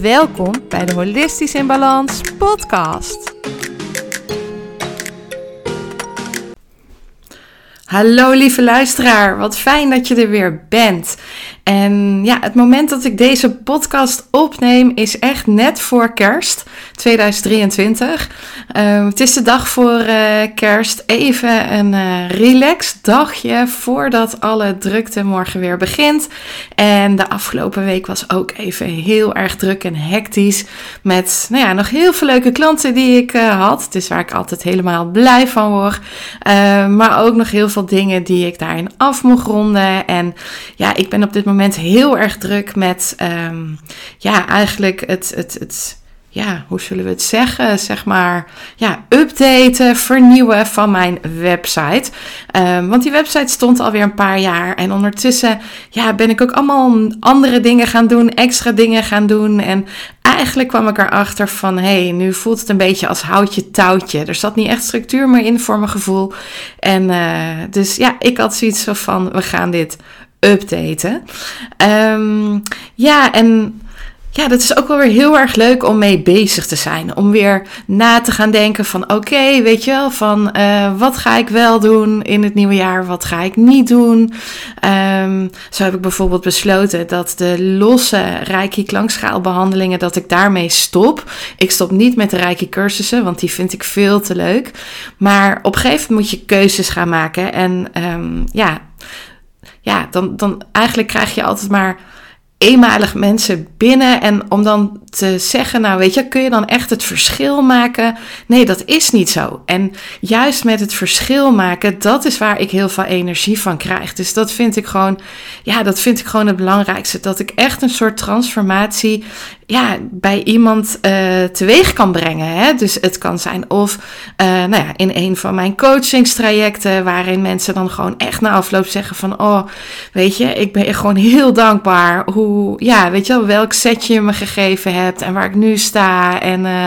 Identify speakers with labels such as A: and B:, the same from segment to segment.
A: Welkom bij de Holistisch in Balans podcast. Hallo lieve luisteraar, wat fijn dat je er weer bent. En ja, het moment dat ik deze podcast opneem is echt net voor kerst 2023. Ehm, het is de dag voor uh, kerst. Even een uh, relax dagje voordat alle drukte morgen weer begint. En de afgelopen week was ook even heel erg druk en hectisch. Met nou ja, nog heel veel leuke klanten die ik uh, had. Dus waar ik altijd helemaal blij van word. Ehm, maar ook nog heel veel dingen die ik daarin af mocht ronden. En ja, ik ben op dit moment heel erg druk met, um, ja, eigenlijk het, het, het, ja, hoe zullen we het zeggen? Zeg maar, ja, updaten, vernieuwen van mijn website. Um, want die website stond alweer een paar jaar. En ondertussen, ja, ben ik ook allemaal andere dingen gaan doen, extra dingen gaan doen. En eigenlijk kwam ik erachter van, hé, hey, nu voelt het een beetje als houtje touwtje. Er zat niet echt structuur meer in voor mijn gevoel. En uh, dus ja, ik had zoiets van, we gaan dit updaten. Um, ja, en ja, dat is ook wel weer heel erg leuk om mee bezig te zijn. Om weer na te gaan denken van oké, weet je wel, van uh, wat ga ik wel doen in het nieuwe jaar, wat ga ik niet doen. Um, zo heb ik bijvoorbeeld besloten dat de losse Reiki klankschaalbehandelingen, dat ik daarmee stop. Ik stop niet met de Reiki cursussen, want die vind ik veel te leuk. Maar op een gegeven moment moet je keuzes gaan maken. En um, ja, ja, dan, dan eigenlijk krijg je altijd maar eenmalig mensen binnen. En om dan te zeggen, nou weet je, kun je dan echt het verschil maken? Nee, dat is niet zo. En juist met het verschil maken, dat is waar ik heel veel energie van krijg. Dus dat vind ik gewoon, ja, dat vind ik gewoon het belangrijkste. Dat ik echt een soort transformatie ja, bij iemand uh, teweeg kan brengen. Hè? Dus het kan zijn of uh, nou ja, in een van mijn coachingstrajecten, waarin mensen dan gewoon echt na afloop zeggen van, oh, weet je, ik ben gewoon heel dankbaar hoe, ja, weet je wel, welk setje je me gegeven hebt en waar ik nu sta en uh,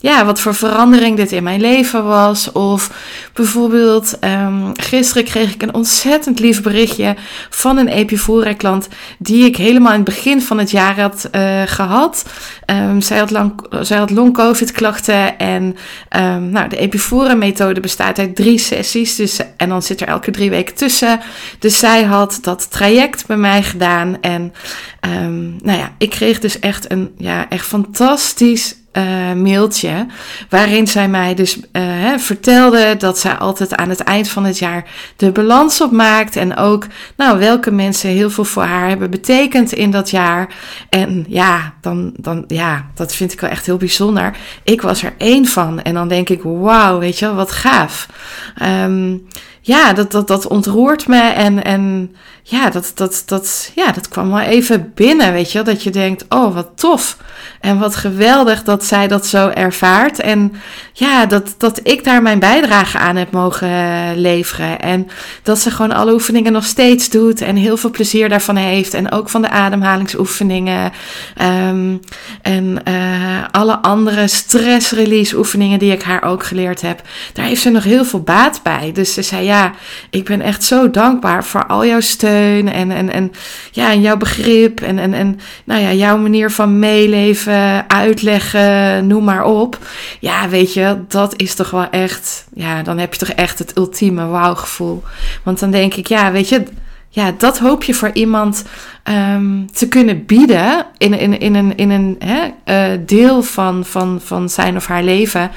A: ja, wat voor verandering dit in mijn leven was. Of bijvoorbeeld, um, gisteren kreeg ik een ontzettend lief berichtje van een Epifora klant die ik helemaal in het begin van het jaar had gehad. Um, zij had, lang, zij had long-covid klachten en um, nou, de Epifora methode bestaat uit drie sessies. Dus, en dan zit er elke drie weken tussen. Dus zij had dat traject bij mij gedaan. En nou ja, ik kreeg dus echt een ja, echt fantastisch uh, mailtje. Waarin zij mij dus hè, vertelde dat zij altijd aan het eind van het jaar de balans opmaakt. En ook nou, welke mensen heel veel voor haar hebben betekend in dat jaar. En ja, dan, dan, ja, dat vind ik wel echt heel bijzonder. Ik was er één van. En dan denk ik, wauw, weet je wel, wat gaaf. Um, ja, dat, dat, dat ontroert me. En, en ja, dat, dat, dat, ja, dat kwam wel even binnen, weet je. Dat je denkt, oh, wat tof. En wat geweldig dat zij dat zo ervaart. En ja, dat, dat ik daar mijn bijdrage aan heb mogen leveren. En dat ze gewoon alle oefeningen nog steeds doet. En heel veel plezier daarvan heeft. En ook van de ademhalingsoefeningen. Um, en uh, alle andere stress-release oefeningen die ik haar ook geleerd heb. Daar heeft ze nog heel veel baat bij. Dus ze zei, ja, ik ben echt zo dankbaar voor al jouw steun. En, en, en, ja, en jouw begrip. En, en, en nou ja, jouw manier van meeleven, uitleggen, noem maar op. Ja, weet je, dat is toch wel echt, ja, dan heb je toch echt het ultieme wauw-gevoel. Want dan denk ik, ja, weet je, ja, dat hoop je voor iemand te kunnen bieden in, in, in een, in een hè, uh, deel van, van, van zijn of haar leven.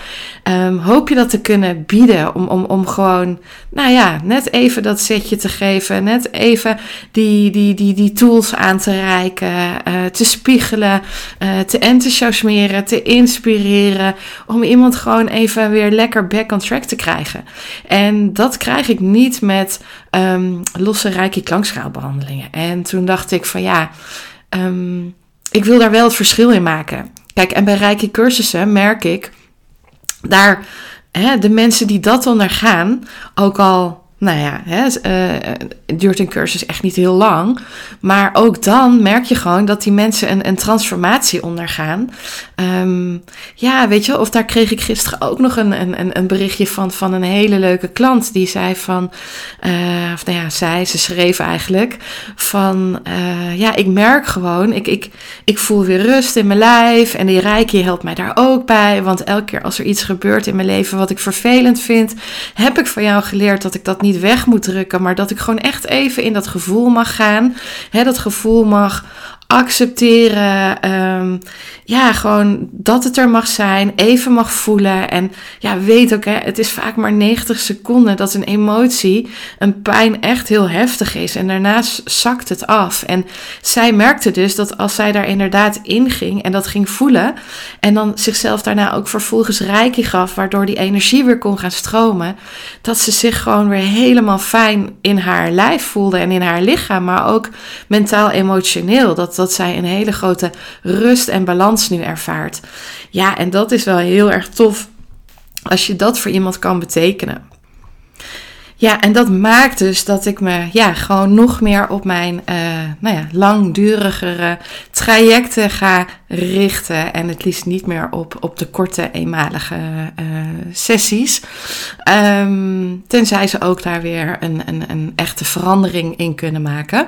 A: Um, hoop je dat te kunnen bieden om, om, om gewoon, nou ja, net even dat setje te geven. Net even die, die, die, die tools aan te reiken, uh, te spiegelen, uh, te enthousiasmeren, te inspireren. Om iemand gewoon even weer lekker back on track te krijgen. En dat krijg ik niet met um, losse rijke klankschaalbehandelingen. En toen dacht ik van ja, um, ik wil daar wel het verschil in maken. Kijk, en bij rijke cursussen merk ik daar, hè, de mensen die dat ondergaan, ook al nou ja, hè, uh, duurt een cursus echt niet heel lang. Maar ook dan merk je gewoon dat die mensen een, een transformatie ondergaan. Um, ja, weet je, of daar kreeg ik gisteren ook nog een, een, een berichtje van, van een hele leuke klant. Die zei van, uh, of nou ja, zij, ze schreef eigenlijk van, uh, ja, ik merk gewoon, ik, ik, ik voel weer rust in mijn lijf. En die Reiki helpt mij daar ook bij. Want elke keer als er iets gebeurt in mijn leven wat ik vervelend vind, heb ik van jou geleerd dat ik dat niet weg moet drukken, maar dat ik gewoon echt even in dat gevoel mag gaan. Hè, dat gevoel mag accepteren. Um, ja, gewoon dat het er mag zijn, even mag voelen. En ja, weet ook, hè, het is vaak maar 90 seconden dat een emotie, een pijn echt heel heftig is. En daarna zakt het af. En zij merkte dus dat als zij daar inderdaad in ging en dat ging voelen. En dan zichzelf daarna ook vervolgens reiki gaf, waardoor die energie weer kon gaan stromen. Dat ze zich gewoon weer helemaal fijn in haar lijf voelde en in haar lichaam, maar ook mentaal emotioneel. Dat dat zij een hele grote rust en balans nu ervaart. Ja, en dat is wel heel erg tof als je dat voor iemand kan betekenen. Ja, en dat maakt dus dat ik me ja, gewoon nog meer op mijn uh, nou ja, langdurigere trajecten ga richten. En het liefst niet meer op, op de korte, eenmalige uh, sessies. Um, tenzij ze ook daar weer een, een, een echte verandering in kunnen maken.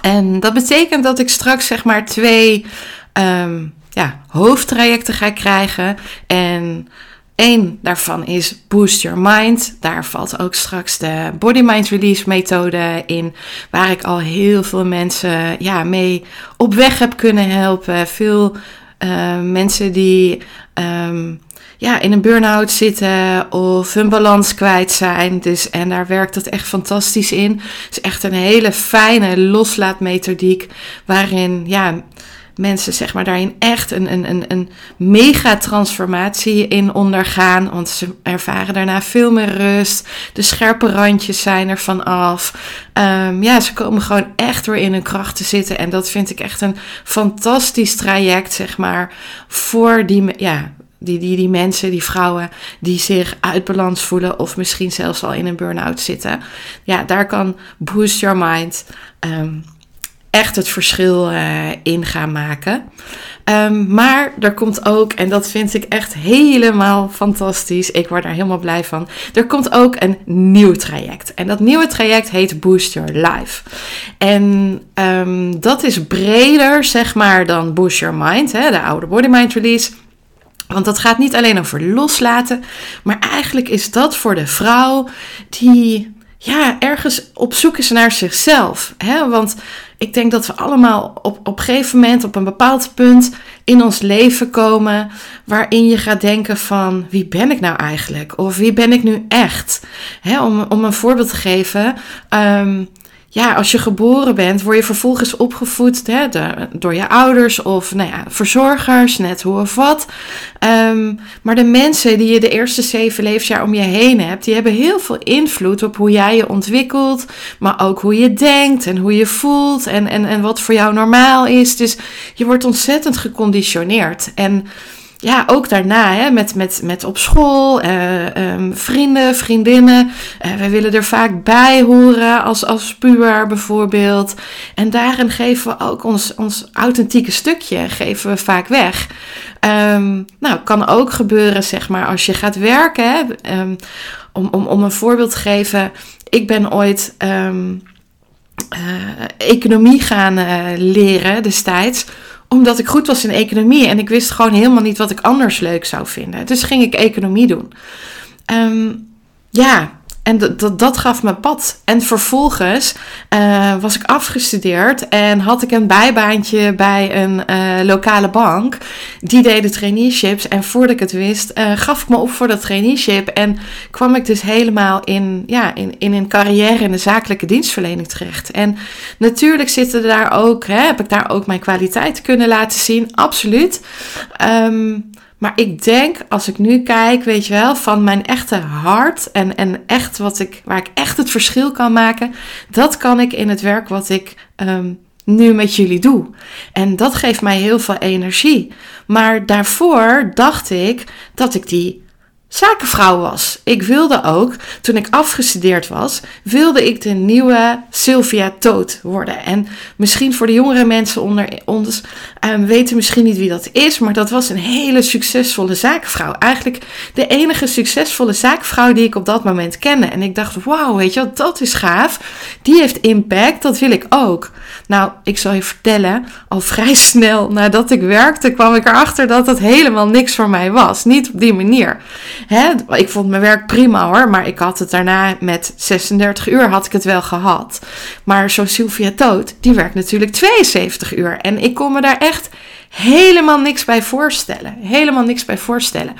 A: En dat betekent dat ik straks zeg maar twee um, ja, hoofdtrajecten ga krijgen. En één daarvan is Boost Your Mind. Daar valt ook straks de Body Mind Release methode in. Waar ik al heel veel mensen ja, mee op weg heb kunnen helpen. Veel uh, mensen die um, ja, in een burn-out zitten of hun balans kwijt zijn. Dus, en daar werkt het echt fantastisch in. Het is echt een hele fijne loslaatmethodiek waarin ja, mensen zeg maar, daarin echt een, een, een, een mega transformatie in ondergaan. Want ze ervaren daarna veel meer rust. De scherpe randjes zijn er van af. Um, ja, ze komen gewoon echt weer in hun kracht te zitten. En dat vind ik echt een fantastisch traject, zeg maar, voor die, ja, die, die, die mensen, die vrouwen die zich uit balans voelen of misschien zelfs al in een burn-out zitten. Ja, daar kan Boost Your Mind um, echt het verschil uh, in gaan maken. Um, maar er komt ook, en dat vind ik echt helemaal fantastisch. Ik word daar helemaal blij van. Er komt ook een nieuw traject. En dat nieuwe traject heet Boost Your Life. En um, dat is breder, zeg maar, dan Boost Your Mind, hè, de oude Body Mind Release. Want dat gaat niet alleen over loslaten, maar eigenlijk is dat voor de vrouw die ja, ergens op zoek is naar zichzelf. Hè? Want ik denk dat we allemaal op, op een gegeven moment, op een bepaald punt in ons leven komen, waarin je gaat denken van wie ben ik nou eigenlijk? Of wie ben ik nu echt? Hè? Om, om een voorbeeld te geven. Um, ja, als je geboren bent, word je vervolgens opgevoed hè, door je ouders of nou ja, verzorgers, net hoe of wat. Um, maar de mensen die je de eerste zeven levensjaar om je heen hebt, die hebben heel veel invloed op hoe jij je ontwikkelt, maar ook hoe je denkt en hoe je voelt en, en, en wat voor jou normaal is. Dus je wordt ontzettend geconditioneerd. En ja, ook daarna, hè, met, met, met op school, uh, um, vrienden, vriendinnen. Uh, we willen er vaak bij horen als, als puber bijvoorbeeld. En daarin geven we ook ons, ons authentieke stukje, geven we vaak weg. Um, nou, kan ook gebeuren, zeg maar, als je gaat werken. Hè, um, om, om, om een voorbeeld te geven. Ik ben ooit uh, economie gaan leren destijds omdat ik goed was in economie en ik wist gewoon helemaal niet wat ik anders leuk zou vinden. Dus ging ik economie doen. Um, ja, en dat, dat gaf me pad. En vervolgens uh, was ik afgestudeerd en had ik een bijbaantje bij een uh, lokale bank. Die deden traineeships. En voordat ik het wist, uh, gaf ik me op voor dat traineeship. En kwam ik dus helemaal in, ja, in, in een carrière in de zakelijke dienstverlening terecht. En natuurlijk zitten daar ook, hè, heb ik daar ook mijn kwaliteit kunnen laten zien. Absoluut. Um, maar ik denk, als ik nu kijk, weet je wel, van mijn echte hart en, en echt wat ik, waar ik echt het verschil kan maken, dat kan ik in het werk wat ik um, nu met jullie doe. En dat geeft mij heel veel energie. Maar daarvoor dacht ik dat ik die zakenvrouw was. Ik wilde ook, toen ik afgestudeerd was, wilde ik de nieuwe Sylvia Toot worden. En misschien voor de jongere mensen onder ons um, weten misschien niet wie dat is, maar dat was een hele succesvolle zakenvrouw. Eigenlijk de enige succesvolle zakenvrouw die ik op dat moment kende. En ik dacht, wauw, weet je wat, dat is gaaf. Die heeft impact, dat wil ik ook. Nou, ik zal je vertellen, al vrij snel nadat ik werkte, kwam ik erachter dat dat helemaal niks voor mij was. Niet op die manier. Hè? Ik vond mijn werk prima hoor, maar ik had het daarna met 36 uur had ik het wel gehad. Maar zo'n Sylvia Toot, die werkt natuurlijk 72 uur. En ik kon me daar echt helemaal niks bij voorstellen. Helemaal niks bij voorstellen.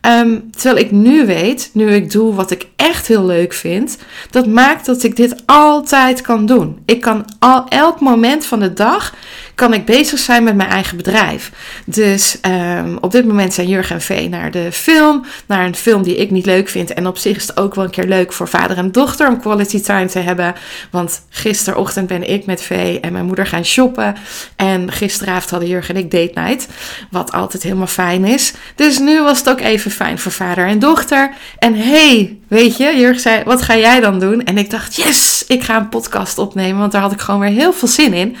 A: Ehm, terwijl ik nu weet, nu ik doe wat ik echt heel leuk vind, dat maakt dat ik dit altijd kan doen. Ik kan al elk moment van de dag kan ik bezig zijn met mijn eigen bedrijf. Dus um, op dit moment zijn Jurgen en Vee naar de film, naar een film die ik niet leuk vind. En op zich is het ook wel een keer leuk voor vader en dochter om quality time te hebben. Want gisterochtend ben ik met Vee en mijn moeder gaan shoppen. En gisteravond hadden Jurgen en ik date night, wat altijd helemaal fijn is. Dus nu was het ook even fijn voor vader en dochter. En hey, weet je, Jurg zei, wat ga jij dan doen? En ik dacht, yes, ik ga een podcast opnemen, want daar had ik gewoon weer heel veel zin in.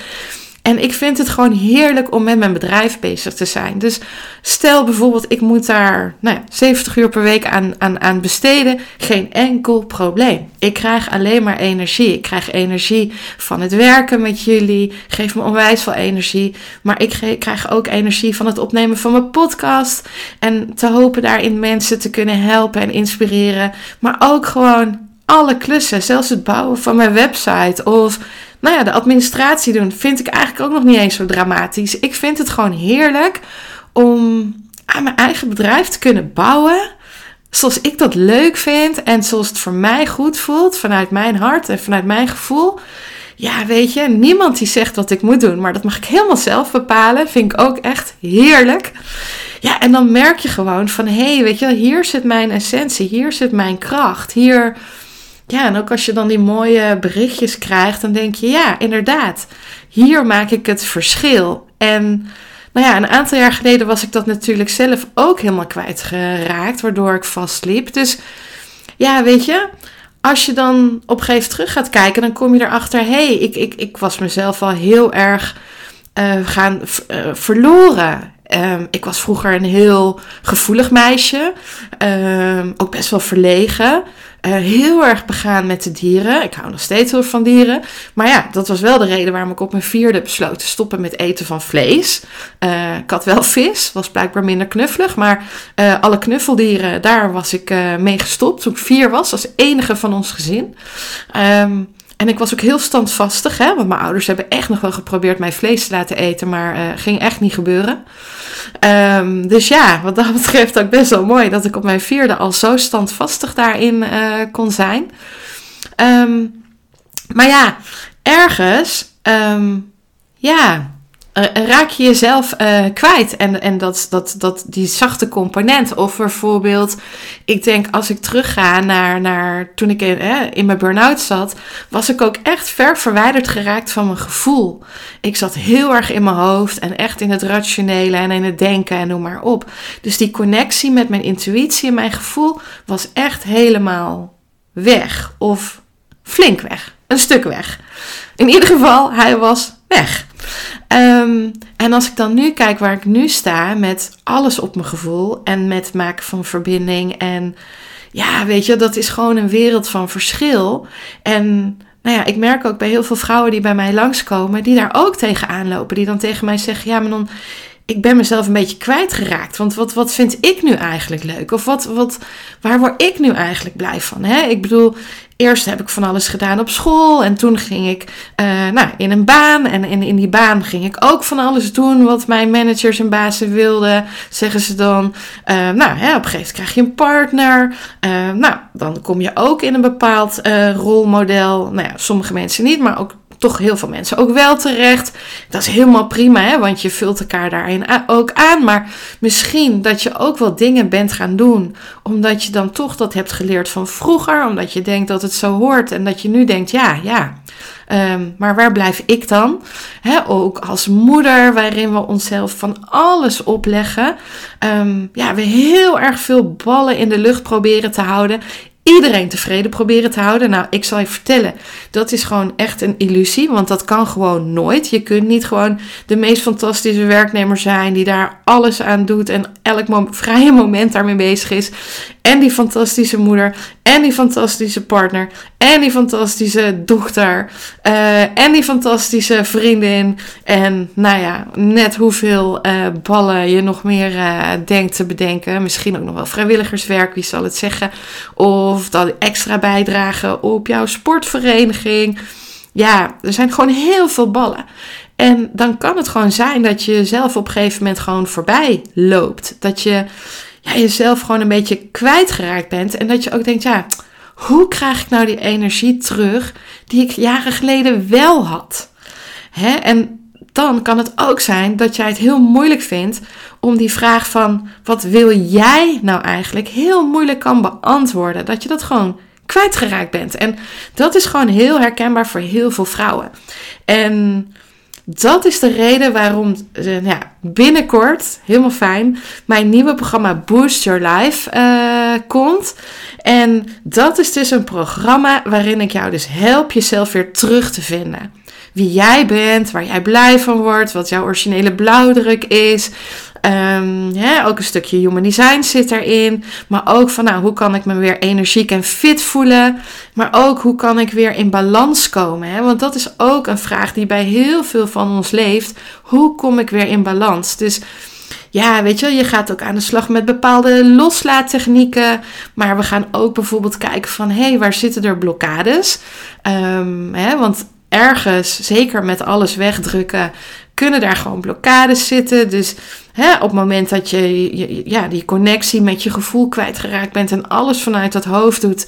A: En ik vind het gewoon heerlijk om met mijn bedrijf bezig te zijn. Dus stel bijvoorbeeld, ik moet daar nou ja, 70 uur per week aan, aan, aan besteden. Geen enkel probleem. Ik krijg alleen maar energie. Ik krijg energie van het werken met jullie. Geef me onwijs veel energie. Maar ik krijg ook energie van het opnemen van mijn podcast. En te hopen daarin mensen te kunnen helpen en inspireren. Maar ook gewoon alle klussen. Zelfs het bouwen van mijn website. Of nou ja, de administratie doen vind ik eigenlijk ook nog niet eens zo dramatisch. Ik vind het gewoon heerlijk om aan mijn eigen bedrijf te kunnen bouwen. Zoals ik dat leuk vind en zoals het voor mij goed voelt, vanuit mijn hart en vanuit mijn gevoel. Ja, weet je, niemand die zegt wat ik moet doen, maar dat mag ik helemaal zelf bepalen. Vind ik ook echt heerlijk. Ja, en dan merk je gewoon van, hé, hey, weet je, hier zit mijn essentie, hier zit mijn kracht, hier ja, en ook als je dan die mooie berichtjes krijgt, dan denk je, ja, inderdaad, hier maak ik het verschil. En nou ja, een aantal jaar geleden was ik dat natuurlijk zelf ook helemaal kwijtgeraakt, waardoor ik vastliep. Dus ja, weet je, als je dan op een gegeven terug gaat kijken, dan kom je erachter, hé, hey, ik, ik, ik was mezelf al heel erg uh, gaan uh, verloren. Um, ik was vroeger een heel gevoelig meisje, um, ook best wel verlegen. Uh, heel erg begaan met de dieren. Ik hou nog steeds heel van dieren. Maar ja, dat was wel de reden waarom ik op mijn vierde besloot te stoppen met eten van vlees. Uh, ik had wel vis, was blijkbaar minder knuffelig. Maar uh, alle knuffeldieren, daar was ik mee gestopt toen ik vier was, als enige van ons gezin. Um, en ik was ook heel standvastig, hè, want mijn ouders hebben echt nog wel geprobeerd mij vlees te laten eten, maar uh, ging echt niet gebeuren. Um, dus ja, wat dat betreft ook best wel mooi dat ik op mijn vierde al zo standvastig daarin uh, kon zijn. Um, maar ja, ergens, um, ja, raak je jezelf uh, kwijt. En, en dat, dat, dat, die zachte component. Of bijvoorbeeld, ik denk als ik terugga naar, naar toen ik in, eh, in mijn burn-out zat, was ik ook echt ver verwijderd geraakt van mijn gevoel. Ik zat heel erg in mijn hoofd en echt in het rationele en in het denken en noem maar op. Dus die connectie met mijn intuïtie en mijn gevoel was echt helemaal weg. Of flink weg. Een stuk weg. In ieder geval, hij was weg. Um, en als ik dan nu kijk waar ik nu sta met alles op mijn gevoel en met maken van verbinding en ja, weet je, dat is gewoon een wereld van verschil. En nou ja, ik merk ook bij heel veel vrouwen die bij mij langskomen, die daar ook tegenaan lopen, die dan tegen mij zeggen, ja, maar dan ik ben mezelf een beetje kwijtgeraakt. Want wat, wat vind ik nu eigenlijk leuk? Of wat, wat, waar word ik nu eigenlijk blij van? Hè? Ik bedoel, eerst heb ik van alles gedaan op school. En toen ging ik uh, nou, in een baan. En in, in die baan ging ik ook van alles doen wat mijn managers en bazen wilden. Zeggen ze dan. Uh, nou, hè, op een gegeven moment krijg je een partner. Uh, nou, dan kom je ook in een bepaald rolmodel. Nou ja, sommige mensen niet, maar ook toch heel veel mensen ook wel terecht. Dat is helemaal prima, hè, want je vult elkaar daarin ook aan. Maar misschien dat je ook wel dingen bent gaan doen, omdat je dan toch dat hebt geleerd van vroeger, omdat je denkt dat het zo hoort en dat je nu denkt, ja, ja. Ehm, maar waar blijf ik dan? ook als moeder, waarin we onszelf van alles opleggen. Um, ja, we heel erg veel ballen in de lucht proberen te houden iedereen tevreden proberen te houden. Nou, ik zal je vertellen, dat is gewoon echt een illusie, want dat kan gewoon nooit. Je kunt niet gewoon de meest fantastische werknemer zijn die daar alles aan doet en elk vrije moment daarmee bezig is. En die fantastische moeder, en die fantastische partner, en die fantastische dochter, uh, en die fantastische vriendin. En nou ja, net hoeveel uh, ballen je nog meer uh, denkt te bedenken. Misschien ook nog wel vrijwilligerswerk, wie zal het zeggen. Of dat extra bijdragen op jouw sportvereniging. Ja, er zijn gewoon heel veel ballen. En dan kan het gewoon zijn dat je jezelf op een gegeven moment gewoon voorbij loopt. Dat je ja, jezelf gewoon een beetje kwijtgeraakt bent. En dat je ook denkt, ja, hoe krijg ik nou die energie terug die ik jaren geleden wel had? Hè? En dan kan het ook zijn dat jij het heel moeilijk vindt om die vraag van wat wil jij nou eigenlijk heel moeilijk kan beantwoorden. Dat je dat gewoon kwijtgeraakt bent. En dat is gewoon heel herkenbaar voor heel veel vrouwen. En dat is de reden waarom uh, ja, binnenkort, helemaal fijn, mijn nieuwe programma Boost Your Life uh, komt. En dat is dus een programma waarin ik jou dus help jezelf weer terug te vinden. Wie jij bent, waar jij blij van wordt, wat jouw originele blauwdruk is. Um, ook een stukje human design zit erin. Maar ook van nou, hoe kan ik me weer energiek en fit voelen. Maar ook hoe kan ik weer in balans komen. Hè? Want dat is ook een vraag die bij heel veel van ons leeft. Hoe kom ik weer in balans? Dus ja, weet je, je gaat ook aan de slag met bepaalde loslaattechnieken. Maar we gaan ook bijvoorbeeld kijken van hé, hey, waar zitten er blokkades? Um, hè, want ergens, zeker met alles wegdrukken, kunnen daar gewoon blokkades zitten. Dus hè, op het moment dat je, ja, die connectie met je gevoel kwijtgeraakt bent en alles vanuit dat hoofd doet,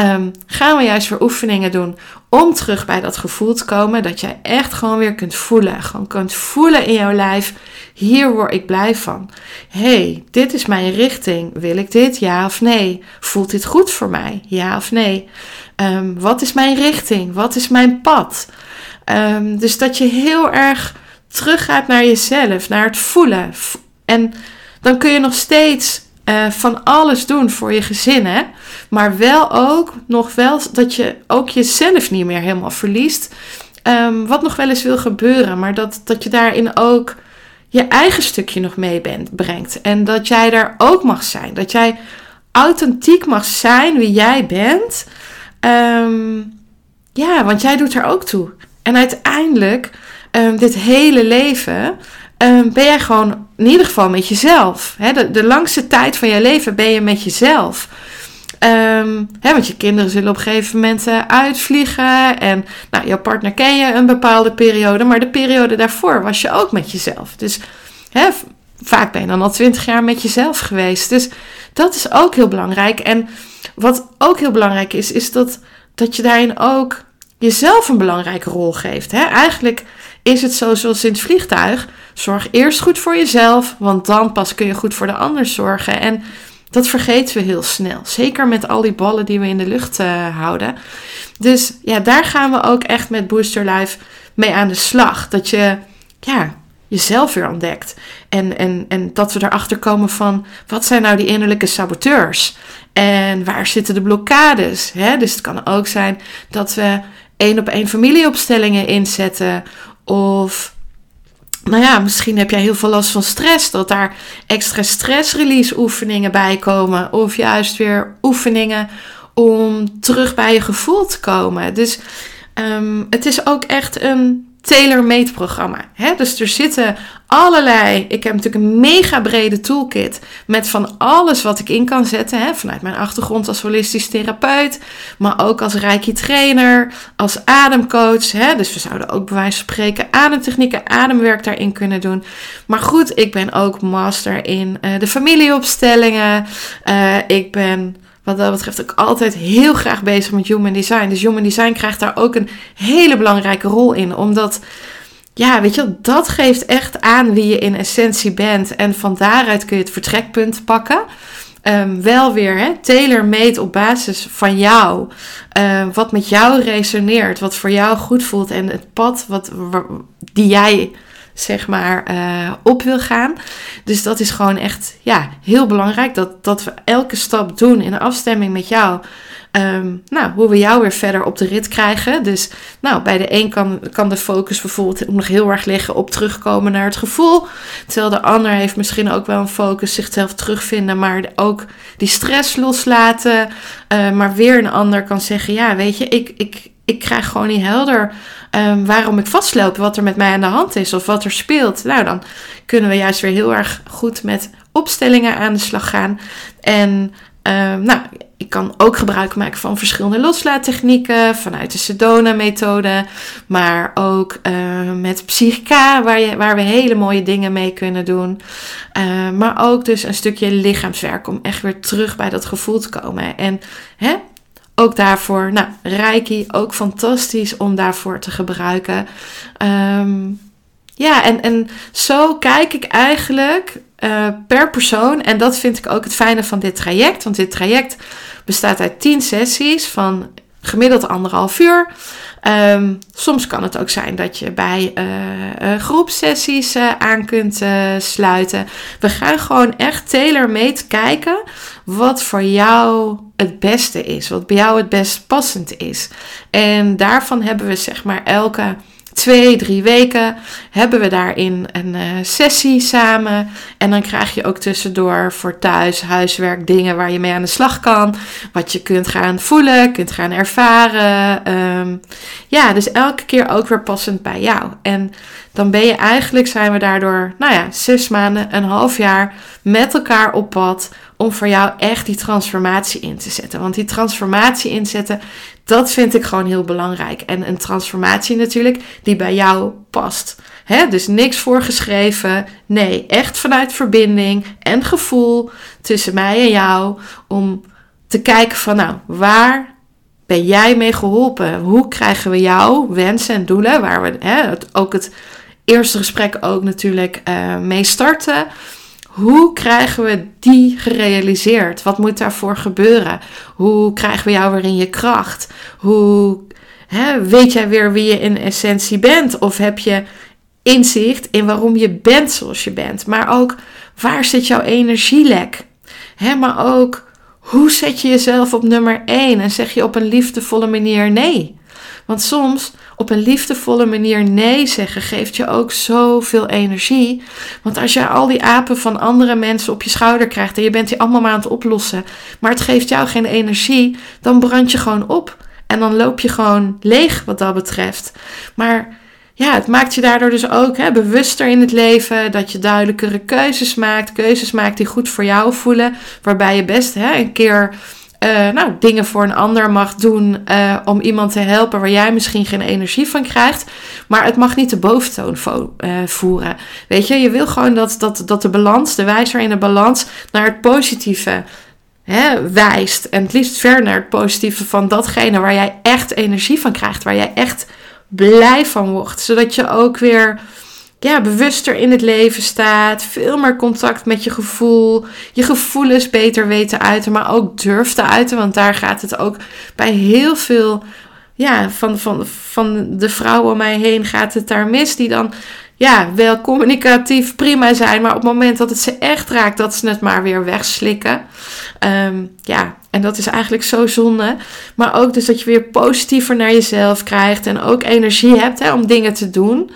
A: um, gaan we juist weer oefeningen doen om terug bij dat gevoel te komen. Dat jij echt gewoon weer kunt voelen. Gewoon kunt voelen in jouw lijf. Hier word ik blij van. hey, dit is mijn richting. Wil ik dit? Ja of nee? Voelt dit goed voor mij? Ja of nee? Um, wat is mijn richting? Wat is mijn pad? Um, dus dat je heel erg teruggaat naar jezelf, naar het voelen. En dan kun je nog steeds uh, van alles doen voor je gezin, hè? maar wel ook nog wel dat je ook jezelf niet meer helemaal verliest. Um, wat nog wel eens wil gebeuren, maar dat, dat je daarin ook je eigen stukje nog mee bent, brengt. En dat jij daar ook mag zijn. Dat jij authentiek mag zijn wie jij bent. Um, ja, want jij doet er ook toe. En uiteindelijk um, dit hele leven um, ben jij gewoon in ieder geval met jezelf. Hè? De, langste tijd van je leven ben je met jezelf. Um, hè, want je kinderen zullen op een gegeven moment uh, uitvliegen. En nou, jouw partner ken je een bepaalde periode. Maar de periode daarvoor was je ook met jezelf. Dus hè, vaak ben je dan al twintig jaar met jezelf geweest. Dus dat is ook heel belangrijk. En wat ook heel belangrijk is, is dat, dat je daarin ook jezelf een belangrijke rol geeft. Hè? Eigenlijk is het zo zoals in het vliegtuig. Zorg eerst goed voor jezelf, want dan pas kun je goed voor de ander zorgen. En dat vergeten we heel snel. Zeker met al die ballen die we in de lucht uh, houden. Dus ja, daar gaan we ook echt met Booster Life mee aan de slag. Dat je ja, jezelf weer ontdekt. En, en, en dat we erachter komen van wat zijn nou die innerlijke saboteurs? En waar zitten de blokkades? Dus het kan ook zijn dat we één op één familieopstellingen inzetten. Of nou ja, misschien heb jij heel veel last van stress, dat daar extra stress-release oefeningen bij komen. Of juist weer oefeningen om terug bij je gevoel te komen. Dus um, het is ook echt een tailor-made programma. Hè? Dus er zitten allerlei. Ik heb natuurlijk een mega brede toolkit met van alles wat ik in kan zetten. Hè? Vanuit mijn achtergrond als holistisch therapeut, maar ook als reiki trainer, als ademcoach. Hè? Dus we zouden ook bij wijze van spreken ademtechnieken, ademwerk daarin kunnen doen. Maar goed, ik ben ook master in uh, de familieopstellingen. Uh, ik ben wat dat betreft ook altijd heel graag bezig met human design. Dus human design krijgt daar ook een hele belangrijke rol in. Omdat, ja, weet je, dat geeft echt aan wie je in essentie bent. En van daaruit kun je het vertrekpunt pakken. Um, wel weer hè, tailor-made op basis van jou. Uh, wat met jou resoneert, wat voor jou goed voelt en het pad wat, die jij zeg maar uh, op wil gaan. Dus dat is gewoon echt ja, heel belangrijk dat, dat we elke stap doen in afstemming met jou. Um, nou, hoe we jou weer verder op de rit krijgen. Dus nou, bij de een kan, kan de focus bijvoorbeeld nog heel erg liggen op terugkomen naar het gevoel. Terwijl de ander heeft misschien ook wel een focus zichzelf terugvinden, maar ook die stress loslaten. Uh, maar weer een ander kan zeggen, ja, weet je, ik, ik, ik krijg gewoon niet helder um, waarom ik vastloop, wat er met mij aan de hand is of wat er speelt. Nou, dan kunnen we juist weer heel erg goed met opstellingen aan de slag gaan. En um, nou, ik kan ook gebruik maken van verschillende loslaattechnieken vanuit de Sedona-methode, maar ook uh, met Psychica, waar, je, waar we hele mooie dingen mee kunnen doen. Uh, maar ook dus een stukje lichaamswerk om echt weer terug bij dat gevoel te komen. En hè, ook daarvoor, nou, Reiki, ook fantastisch om daarvoor te gebruiken. Um, ja, en, en zo kijk ik eigenlijk uh, per persoon. En dat vind ik ook het fijne van dit traject. Want dit traject bestaat uit 10 sessies van gemiddeld anderhalf uur. Um, soms kan het ook zijn dat je bij uh, groepsessies aan kunt sluiten. We gaan gewoon echt tailor-made kijken wat voor jou het beste is. Wat bij jou het best passend is. En daarvan hebben we zeg maar elke twee, drie weken hebben we daarin een uh, sessie samen. En dan krijg je ook tussendoor voor thuis, huiswerk, dingen waar je mee aan de slag kan. Wat je kunt gaan voelen, kunt gaan ervaren. Um, ja, dus elke keer ook weer passend bij jou. En dan ben je eigenlijk, zijn we daardoor, nou ja, zes maanden, een half jaar met elkaar op pad om voor jou echt die transformatie in te zetten. Want die transformatie inzetten, dat vind ik gewoon heel belangrijk. En een transformatie natuurlijk die bij jou past. He, dus niks voorgeschreven. Nee, echt vanuit verbinding en gevoel tussen mij en jou. Om te kijken van nou, waar ben jij mee geholpen? Hoe krijgen we jouw wensen en doelen? Waar we he, ook het eerste gesprek ook natuurlijk uh, mee starten. Hoe krijgen we die gerealiseerd? Wat moet daarvoor gebeuren? Hoe krijgen we jou weer in je kracht? Hoe hè, weet jij weer wie je in essentie bent? Of heb je inzicht in waarom je bent zoals je bent? Maar ook waar zit jouw energielek? Hè, maar ook hoe zet je jezelf op nummer 1 en zeg je op een liefdevolle manier nee? Want soms op een liefdevolle manier nee zeggen geeft je ook zoveel energie. Want als je al die apen van andere mensen op je schouder krijgt en je bent die allemaal maar aan het oplossen, maar het geeft jou geen energie, dan brand je gewoon op. En dan loop je gewoon leeg wat dat betreft. Maar ja, het maakt je daardoor dus ook hè, bewuster in het leven. Dat je duidelijkere keuzes maakt. Keuzes maakt die goed voor jou voelen. Waarbij je best hè, een keer uh, nou, dingen voor een ander mag doen uh, om iemand te helpen waar jij misschien geen energie van krijgt. Maar het mag niet de boventoon uh, voeren. Weet je, je wil gewoon dat, dat, dat de balans, de wijzer in de balans, naar het positieve hè, wijst. En het liefst ver naar het positieve van datgene waar jij echt energie van krijgt. Waar jij echt blij van wordt. Zodat je ook weer ja, bewuster in het leven staat. Veel meer contact met je gevoel. Je gevoelens beter weten uiten, maar ook durft te uiten. Want daar gaat het ook bij heel veel ja, van, van, van de vrouwen om mij heen gaat het daar mis. Die dan ja, wel communicatief prima zijn. Maar op het moment dat het ze echt raakt, dat ze het maar weer wegslikken. Um, ja, en dat is eigenlijk zo zonde. Maar ook dus dat je weer positiever naar jezelf krijgt. En ook energie hebt hè, om dingen te doen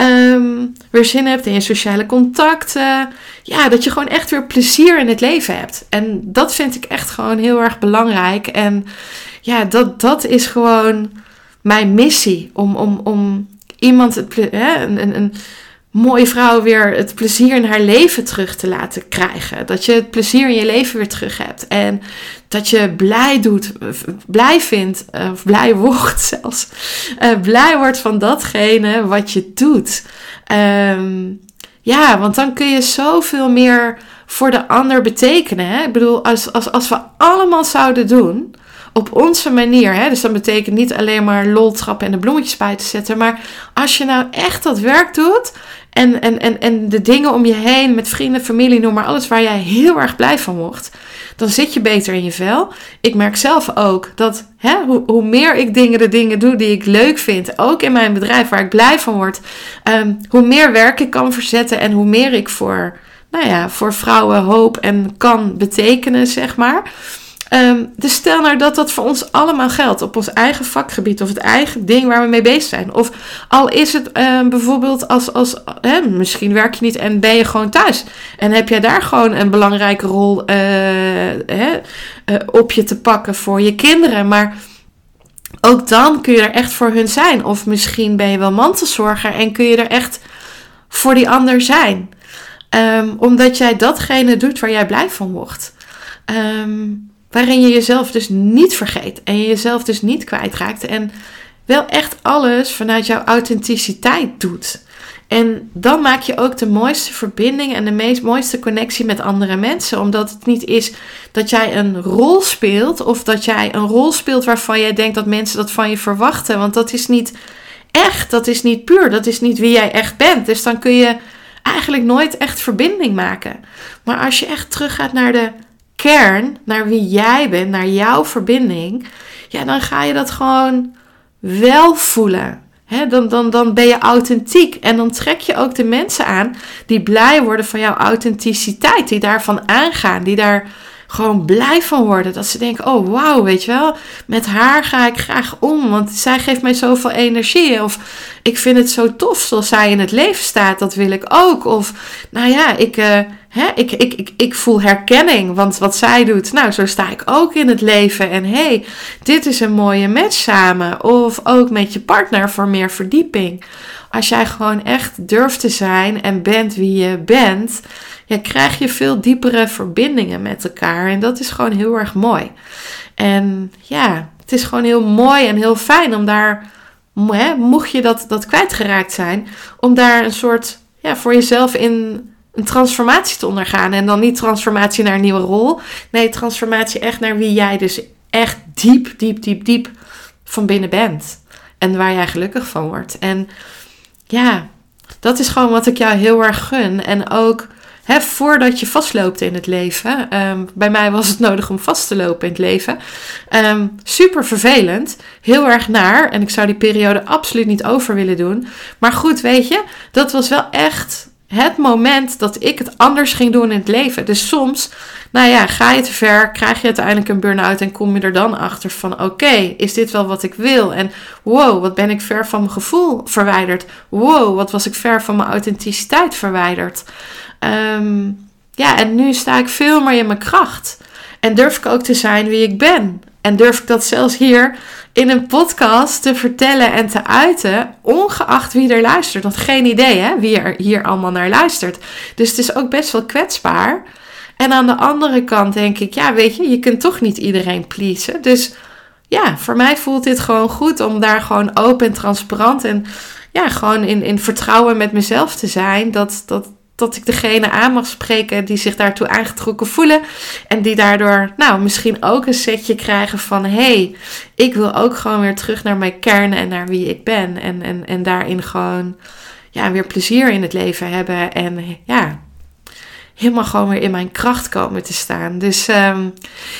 A: um, weer zin hebt in je sociale contacten. Ja, dat je gewoon echt weer plezier in het leven hebt. En dat vind ik echt gewoon heel erg belangrijk. En ja, dat, dat is gewoon mijn missie. Om, om, om iemand, het, hè, een, een, mooie vrouw weer het plezier in haar leven terug te laten krijgen. Dat je het plezier in je leven weer terug hebt. En dat je blij doet, blij vindt, eh, of blij wordt zelfs. Uh, blij wordt van datgene wat je doet. Um, ja, want dan kun je zoveel meer voor de ander betekenen. Hè? Ik bedoel, als, als, als we allemaal zouden doen op onze manier. Hè? Dus dat betekent niet alleen maar lol trappen en de bloemetjes bij te zetten. Maar als je nou echt dat werk doet. En, en, en, en de dingen om je heen, met vrienden, familie, noem maar alles waar jij heel erg blij van wordt. Dan zit je beter in je vel. Ik merk zelf ook dat hè, hoe, hoe meer ik dingen, de dingen doe die ik leuk vind, ook in mijn bedrijf waar ik blij van word, ehm, hoe meer werk ik kan verzetten en hoe meer ik voor, nou ja, voor vrouwen hoop en kan betekenen, zeg maar. Um, dus stel nou dat dat voor ons allemaal geldt op ons eigen vakgebied of het eigen ding waar we mee bezig zijn. Of al is het um, bijvoorbeeld als, als hè, misschien werk je niet en ben je gewoon thuis. En heb jij daar gewoon een belangrijke rol hè, uh, op je te pakken voor je kinderen. Maar ook dan kun je er echt voor hun zijn. Of misschien ben je wel mantelzorger en kun je er echt voor die ander zijn. Um, omdat jij datgene doet waar jij blij van wordt. Um, Waarin je jezelf dus niet vergeet en je jezelf dus niet kwijtraakt. En wel echt alles vanuit jouw authenticiteit doet. En dan maak je ook de mooiste verbinding en de meest mooiste connectie met andere mensen. Omdat het niet is dat jij een rol speelt of dat jij een rol speelt waarvan jij denkt dat mensen dat van je verwachten. Want dat is niet echt, dat is niet puur, dat is niet wie jij echt bent. Dus dan kun je eigenlijk nooit echt verbinding maken. Maar als je echt teruggaat naar de kern, naar wie jij bent, naar jouw verbinding, ja, dan ga je dat gewoon wel voelen. Dan, dan, dan ben je authentiek en dan trek je ook de mensen aan die blij worden van jouw authenticiteit, die daarvan aangaan, die daar gewoon blij van worden. Dat ze denken: oh wauw, weet je wel, met haar ga ik graag om, want zij geeft mij zoveel energie. Of ik vind het zo tof zoals zij in het leven staat, dat wil ik ook. Of nou ja, ik. Uh, Hè, ik, ik, ik, ik voel herkenning, want wat zij doet, nou, zo sta ik ook in het leven. En hé, hey, dit is een mooie match samen. Of ook met je partner voor meer verdieping. Als jij gewoon echt durft te zijn en bent wie je bent, ja, krijg je veel diepere verbindingen met elkaar. En dat is gewoon heel erg mooi. En ja, het is gewoon heel mooi en heel fijn om daar, hè, mocht je dat, dat kwijtgeraakt zijn, om daar een soort ja, voor jezelf in een transformatie te ondergaan. En dan niet transformatie naar een nieuwe rol. Nee, transformatie echt naar wie jij dus echt diep, diep, diep, diep van binnen bent. En waar jij gelukkig van wordt. En ja, dat is gewoon wat ik jou heel erg gun. En ook hè, voordat je vastloopt in het leven. Um, bij mij was het nodig om vast te lopen in het leven. Um, super vervelend. Heel erg naar. En ik zou die periode absoluut niet over willen doen. Maar goed, weet je, dat was wel echt het moment dat ik het anders ging doen in het leven. Dus soms, nou ja, ga je te ver, krijg je uiteindelijk een burn-out en kom je er dan achter van: oké, is dit wel wat ik wil? En wow, wat ben ik ver van mijn gevoel verwijderd? Wow, wat was ik ver van mijn authenticiteit verwijderd? Um, ja, en nu sta ik veel meer in mijn kracht. En durf ik ook te zijn wie ik ben. En durf ik dat zelfs hier in een podcast te vertellen en te uiten, ongeacht wie er luistert. Want geen idee hè, wie er hier allemaal naar luistert. Dus het is ook best wel kwetsbaar. En aan de andere kant denk ik, ja, weet je, je kunt toch niet iedereen pleasen. Dus ja, voor mij voelt dit gewoon goed om daar gewoon open en transparant en ja, gewoon in, in vertrouwen met mezelf te zijn. Dat, dat, dat ik degene aan mag spreken die zich daartoe aangetrokken voelen. En die daardoor, nou, misschien ook een setje krijgen van: hé, hey, ik wil ook gewoon weer terug naar mijn kern en naar wie ik ben. En, en, en daarin gewoon, ja, weer plezier in het leven hebben. En ja, helemaal gewoon weer in mijn kracht komen te staan. Dus um,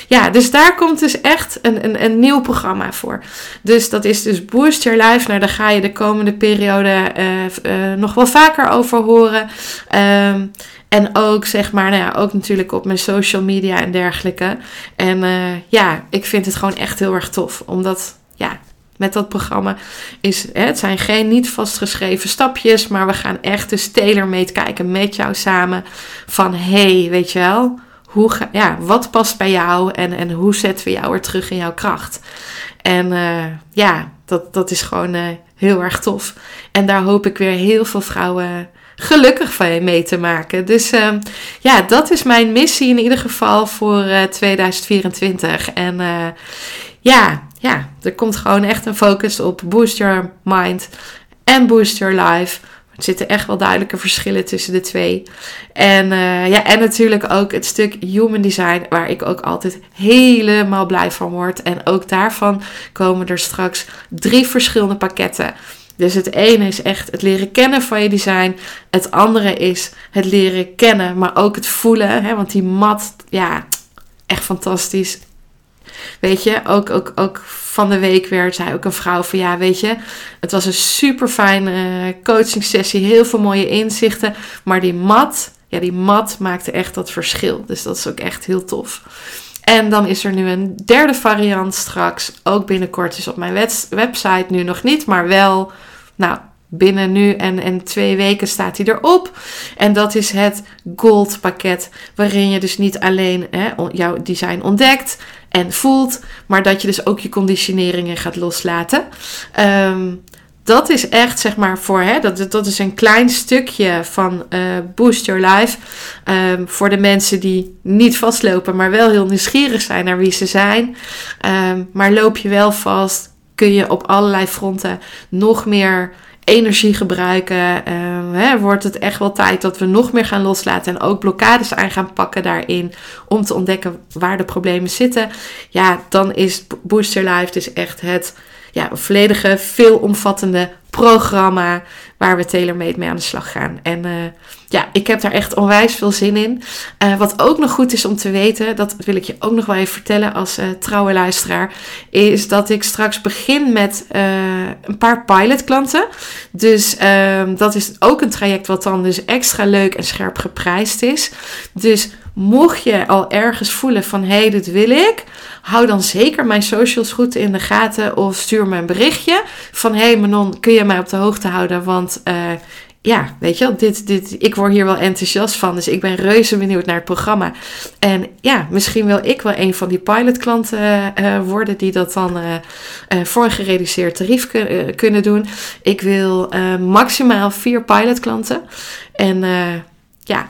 A: ja, dus daar komt dus echt een, een, een nieuw programma voor. Dus dat is dus Boost Your Life. Nou, daar ga je de komende periode uh, uh, nog wel vaker over horen. Um, en ook, zeg maar, nou ja, ook natuurlijk op mijn social media en dergelijke. En uh, ja, ik vind het gewoon echt heel erg tof. Omdat, ja, met dat programma is, hè, het zijn geen niet vastgeschreven stapjes, maar we gaan echt dus tailor-made kijken met jou samen van hey, weet je wel, hoe ja, wat past bij jou en, en hoe zetten we jou weer terug in jouw kracht. En uh, ja, dat, dat is gewoon uh, heel erg tof. En daar hoop ik weer heel veel vrouwen gelukkig van mee te maken. Dus uh, ja, dat is mijn missie in ieder geval voor 2024. En ja, ja, er komt gewoon echt een focus op boost your mind en boost your life. Er zitten echt wel duidelijke verschillen tussen de twee. En, uh, ja, en natuurlijk ook het stuk human design, waar ik ook altijd helemaal blij van word. En ook daarvan komen er straks drie verschillende pakketten. Dus het ene is echt het leren kennen van je design. Het andere is het leren kennen, maar ook het voelen. Hè? Want die mat, ja, echt fantastisch. Weet je, ook, ook, ook van de week weer zei ook een vrouw van ja, weet je, het was een super fijne coaching sessie, heel veel mooie inzichten, maar die mat, ja, die mat maakte echt dat verschil. Dus dat is ook echt heel tof. En dan is er nu een derde variant straks, ook binnenkort is op mijn website, nu nog niet, maar wel, nou, binnen nu en, en twee weken staat hij erop. En dat is het Gold pakket, waarin je dus niet alleen hè, jouw design ontdekt en voelt, maar dat je dus ook je conditioneringen gaat loslaten. Um, dat is echt, zeg maar, voor, hè, dat, dat is een klein stukje van uh, Boost Your Life. Um, voor de mensen die niet vastlopen, maar wel heel nieuwsgierig zijn naar wie ze zijn. Um, maar loop je wel vast, kun je op allerlei fronten nog meer energie gebruiken. Uh, hè, wordt het echt wel tijd dat we nog meer gaan loslaten en ook blokkades aan gaan pakken daarin om te ontdekken waar de problemen zitten. Ja, dan is Booster Life dus echt het ja, volledige, veelomvattende programma waar we tailor-made mee aan de slag gaan. En uh, ja, ik heb daar echt onwijs veel zin in. Uh, wat ook nog goed is om te weten, dat wil ik je ook nog wel even vertellen als uh, trouwe luisteraar, is dat ik straks begin met een paar pilotklanten. Dus ehm, dat is ook een traject wat dan dus extra leuk en scherp geprijsd is. Dus mocht je al ergens voelen van hé, hey, dit wil ik, hou dan zeker mijn socials goed in de gaten of stuur me een berichtje van hé hey Manon, kun je mij op de hoogte houden? Want uh, ja, weet je dit, dit, ik word hier wel enthousiast van. Dus ik ben reuze benieuwd naar het programma. En ja, misschien wil ik wel een van die pilotklanten uh, worden die dat dan voor een gereduceerd tarief kun, kunnen doen. Ik wil maximaal vier pilotklanten. En ja,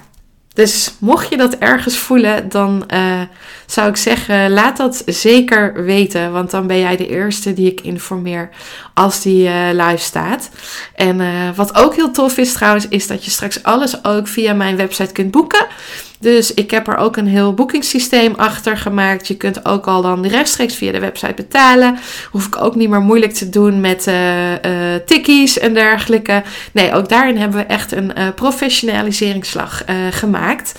A: dus mocht je dat ergens voelen, dan uh, zou ik zeggen, laat dat zeker weten. Want dan ben jij de eerste die ik informeer als die uh, live staat. En uh, wat ook heel tof is trouwens, is dat je straks alles ook via mijn website kunt boeken. Dus ik heb er ook een heel boekingssysteem achter gemaakt. Je kunt ook al dan rechtstreeks via de website betalen. Hoef ik ook niet meer moeilijk te doen met uh, tikkies en dergelijke. Nee, ook daarin hebben we echt een uh, professionaliseringsslag gemaakt.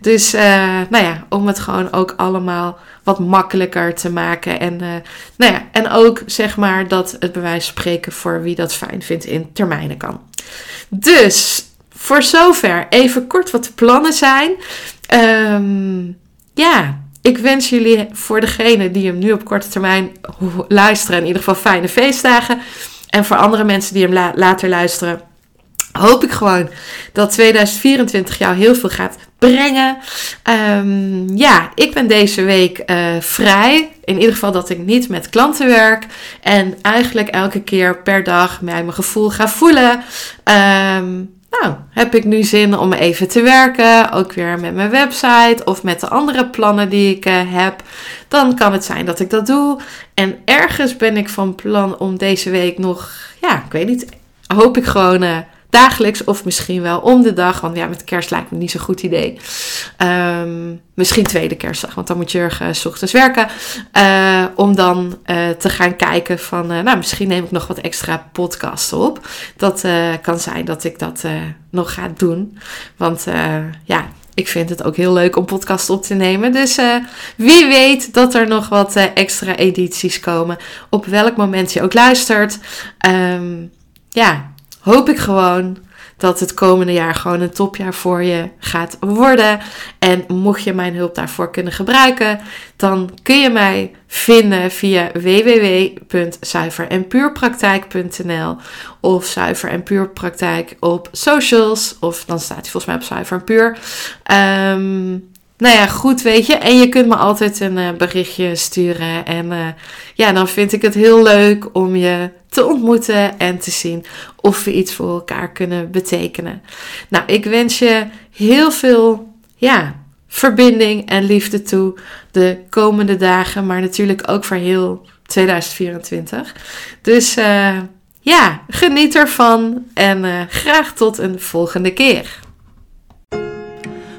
A: Dus nou ja, om het gewoon ook allemaal wat makkelijker te maken. En, nou ja, en ook zeg maar dat het bewijs spreken voor wie dat fijn vindt in termijnen kan. Dus voor zover even kort wat de plannen zijn. Um, ja, ik wens jullie voor degene die hem nu op korte termijn luisteren, in ieder geval fijne feestdagen. En voor andere mensen die hem later luisteren, hoop ik gewoon dat 2024 jou heel veel gaat brengen. Um, ja, ik ben deze week uh, vrij. In ieder geval dat ik niet met klanten werk. En eigenlijk elke keer per dag mij mijn gevoel ga voelen. Um, nou, heb ik nu zin om even te werken, ook weer met mijn website of met de andere plannen die ik uh, heb, dan kan het zijn dat ik dat doe. En ergens ben ik van plan om deze week nog, ja, ik weet niet, hoop ik gewoon uh, dagelijks of misschien wel om de dag. Want ja, met kerst lijkt me niet zo'n goed idee. Um, misschien tweede kerstdag, want dan moet je erg uh, s ochtends werken. Uh, om dan uh, te gaan kijken van, nou misschien neem ik nog wat extra podcasts op. Dat kan zijn dat ik dat nog ga doen. Want ja, ik vind het ook heel leuk om podcasts op te nemen. Dus wie weet dat er nog wat extra edities komen. Op welk moment je ook luistert. Um, ja, hoop ik gewoon dat het komende jaar gewoon een topjaar voor je gaat worden. En mocht je mijn hulp daarvoor kunnen gebruiken, dan kun je mij vinden via www.zuiverenpuurpraktijk.nl of Zuiver en Puur Praktijk op socials. Of dan staat hij volgens mij op Zuiver en Puur. Um, nou ja, goed, weet je. En je kunt me altijd een uh, berichtje sturen. En uh, ja, dan vind ik het heel leuk om je te ontmoeten en te zien of we iets voor elkaar kunnen betekenen. Nou, ik wens je heel veel, ja, verbinding en liefde toe de komende dagen, maar natuurlijk ook voor heel 2024. Dus uh, Ja, geniet ervan en graag tot een volgende keer.